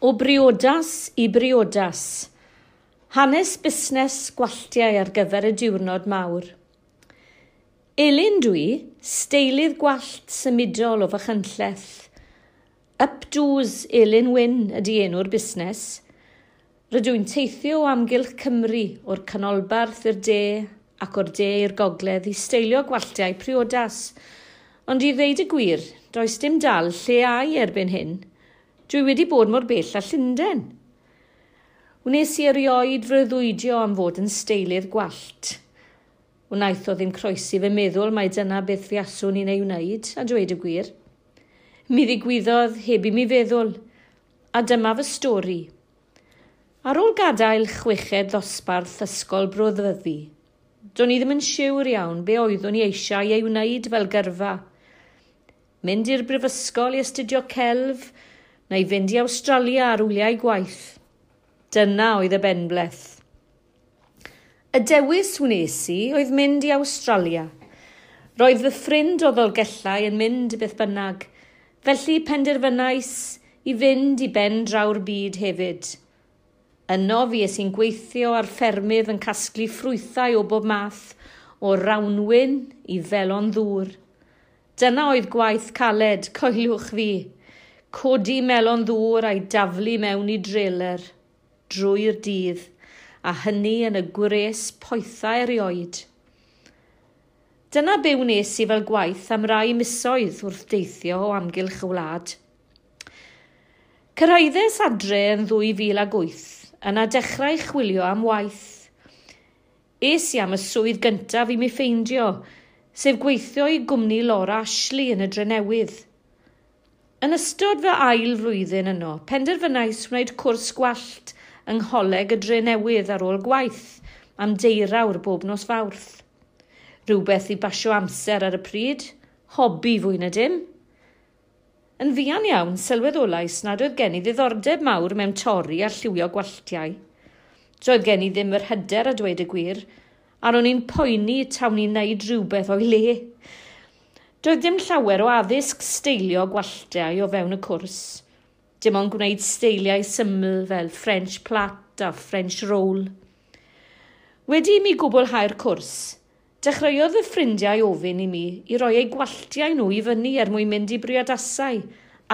O briodas i briodas. Hanes busnes gwalltiau ar gyfer y diwrnod mawr. Elin dwi, steilydd gwallt symudol o fychynlleth. Updoos Elin Wyn ydi enw'r busnes. Rydw i'n teithio o amgylch Cymru o'r canolbarth i'r de ac o'r de i'r gogledd i steilio gwalltiau priodas. Ond i ddeud y gwir, does dim dal lle ai erbyn hyn – Dwi wedi bod mor bell a Llundain. Wnes i erioed fy am fod yn steilydd gwallt. Wnaeth o ddim croesi fy meddwl mai dyna beth fi aswn i'n ei wneud, a dweud y gwir. Mi ddigwyddodd heb i mi feddwl, a dyma fy stori. Ar ôl gadael chweched ddosbarth ysgol broddfyddi, do'n i ddim yn siwr iawn be oeddwn i eisiau ei wneud fel gyrfa. Mynd i'r brifysgol i astudio celf, neu fynd i Australia ar wyliau gwaith. Dyna oedd y benbleth. Y dewis wnes i oedd mynd i Australia. Roedd fy ffrind o ddolgellau yn mynd beth bynnag, felly penderfynais i fynd i ben draw'r byd hefyd. Yno fi es i'n gweithio ar ffermydd yn casglu ffrwythau o bob math, o rawnwyn i felon ddŵr. Dyna oedd gwaith caled coelwch fi codi melon ddŵr a'i daflu mewn i dreler drwy'r dydd, a hynny yn y gwres poethau erioed. Dyna be wnes i fel gwaith am rai misoedd wrth deithio o amgylch y wlad. Cyrhaeddes adre yn 2008 yna dechrau chwilio am waith. Es i am y swydd gyntaf i mi ffeindio, sef gweithio i gwmni Laura Ashley yn y Drenewydd – Yn ystod fy ail flwyddyn yno, penderfynais wneud cwrs gwallt yng Ngholeg y Dre Newydd ar ôl gwaith am deirawr bob nos fawrth. Rhywbeth i basio amser ar y pryd, hobi fwy na dim. Yn fuan iawn, sylweddolais nad oedd gen i ddiddordeb mawr mewn torri a lliwio gwalltiau. Doedd gen i ddim yr hyder a dweud y gwir, a ro'n i'n poeni tawn i'n neud rhywbeth o'i le. Doedd dim llawer o addysg steilio gwalltiau o fewn y cwrs. Dim ond gwneud steiliau syml fel French plat a French roll. Wedi i mi gwblhau'r cwrs, dechreuodd y ffrindiau ofyn i mi i roi eu gwalltiau nhw i fyny er mwyn mynd i briodasau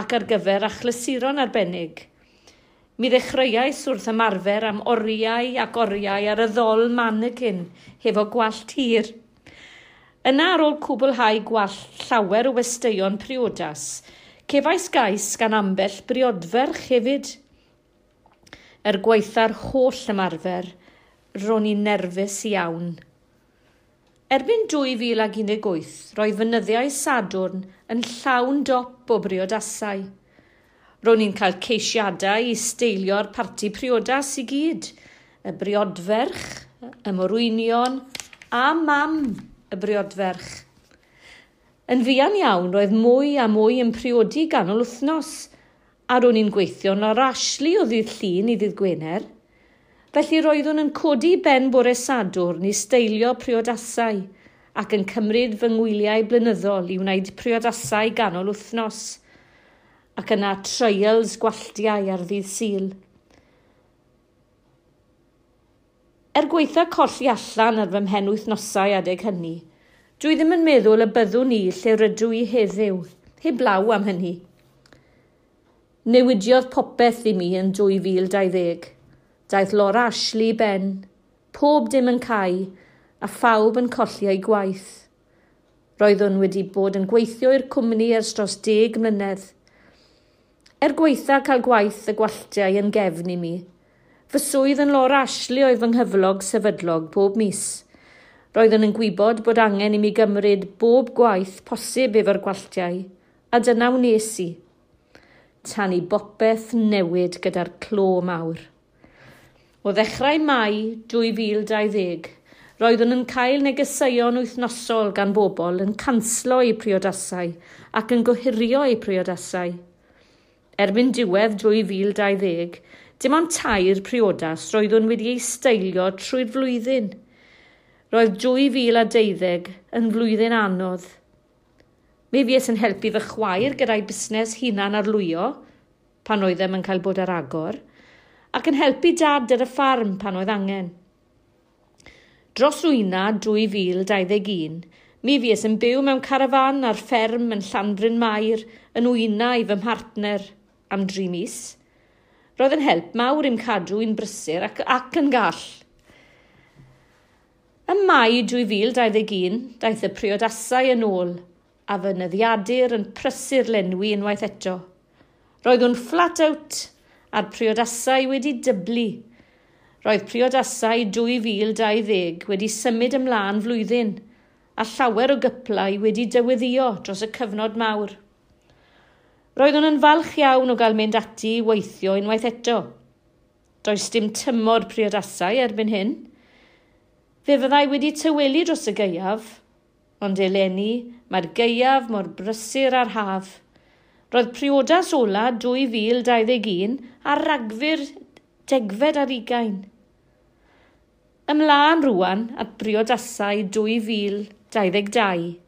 ac ar gyfer achlysuron arbennig. Mi ddechreuais wrth ymarfer am oriau ac oriau ar y ddol mannequin hefo gwallt hir – Yna ar ôl cwblhau gwall llawer o westeion priodas, cefais gais gan ambell briodferch hefyd. Er gweitha'r holl ymarfer, ro'n i'n nerfus iawn. Erbyn 2018, roedd fynyddiau Sadwrn yn llawn dop o briodasau. Ro'n i'n cael ceisiadau i steilio'r parti priodas i gyd, y briodferch, y morwynion a mam y briodferch. Yn fuan iawn roedd mwy a mwy yn priodi ganol wythnos, a ro'n i'n gweithio yn o'r o ddydd llun i ddydd Gwener. Felly roeddwn yn codi ben bore sadwrn i steilio priodasau ac yn cymryd fy ngwyliau blynyddol i wneud priodasau ganol wythnos ac yna trials gwalltiau ar ddydd syl. Er gweitha colli allan ar fy mhen nosau adeg hynny, dwi ddim yn meddwl y byddwn ni lle rydw i heddiw, heblaw am hynny. Newidiodd popeth i mi yn 2020. Daeth Laura Ashley ben, pob dim yn cael a phawb yn colli ei gwaith. Roeddwn wedi bod yn gweithio i'r cwmni ers dros deg mlynedd. Er gweitha cael gwaith y gwalltiau yn gefn i mi, Fy swydd yn lor Ashley oedd fy nghyflog sefydlog bob mis. Roeddwn yn gwybod bod angen i mi gymryd bob gwaith posib efo'r gwalltiau, a dyna wnes i. Tan i bopeth newid gyda'r clo mawr. O ddechrau mai 2020, roeddwn yn cael negeseuon wythnosol gan bobl yn canslo eu priodasau ac yn gohirio eu priodasau. Erbyn diwedd 2020, Dim ond tair priodas roeddwn wedi ei steilio trwy'r flwyddyn. Roedd 2012 yn flwyddyn anodd. Mi fies yn helpu fy chwaer gyda'i busnes hunan arlwyo, pan oedd em yn cael bod ar agor, ac yn helpu dad ar y ffarm pan oedd angen. Dros wyna 2021, mi fies yn byw mewn carafan ar fferm yn Llanbryn Mair yn wyna i fy mhartner am dri mis. Roedd yn help mawr i'm cadw i'n brysur ac, ac yn gall. Ym mai 2021, daeth y priodasau yn ôl a fy nyddiadur yn prysu'r lenwi unwaith eto. Roedd hwn flat out a'r priodasau wedi dyblu. Roedd priodasau 2020 wedi symud ymlaen flwyddyn a llawer o gyplau wedi dyweddio dros y cyfnod mawr. Roeddwn yn falch iawn o gael mynd ati i weithio unwaith eto. Does dim tymor priodasau erbyn hyn. Fe fyddai wedi tywelu dros y geiaf, ond eleni mae'r geiaf mor brysur ar haf. Roedd priodas ola 2021 ar ragfyr degfed ar ugain. Ymlaen rwan at briodasau 2022.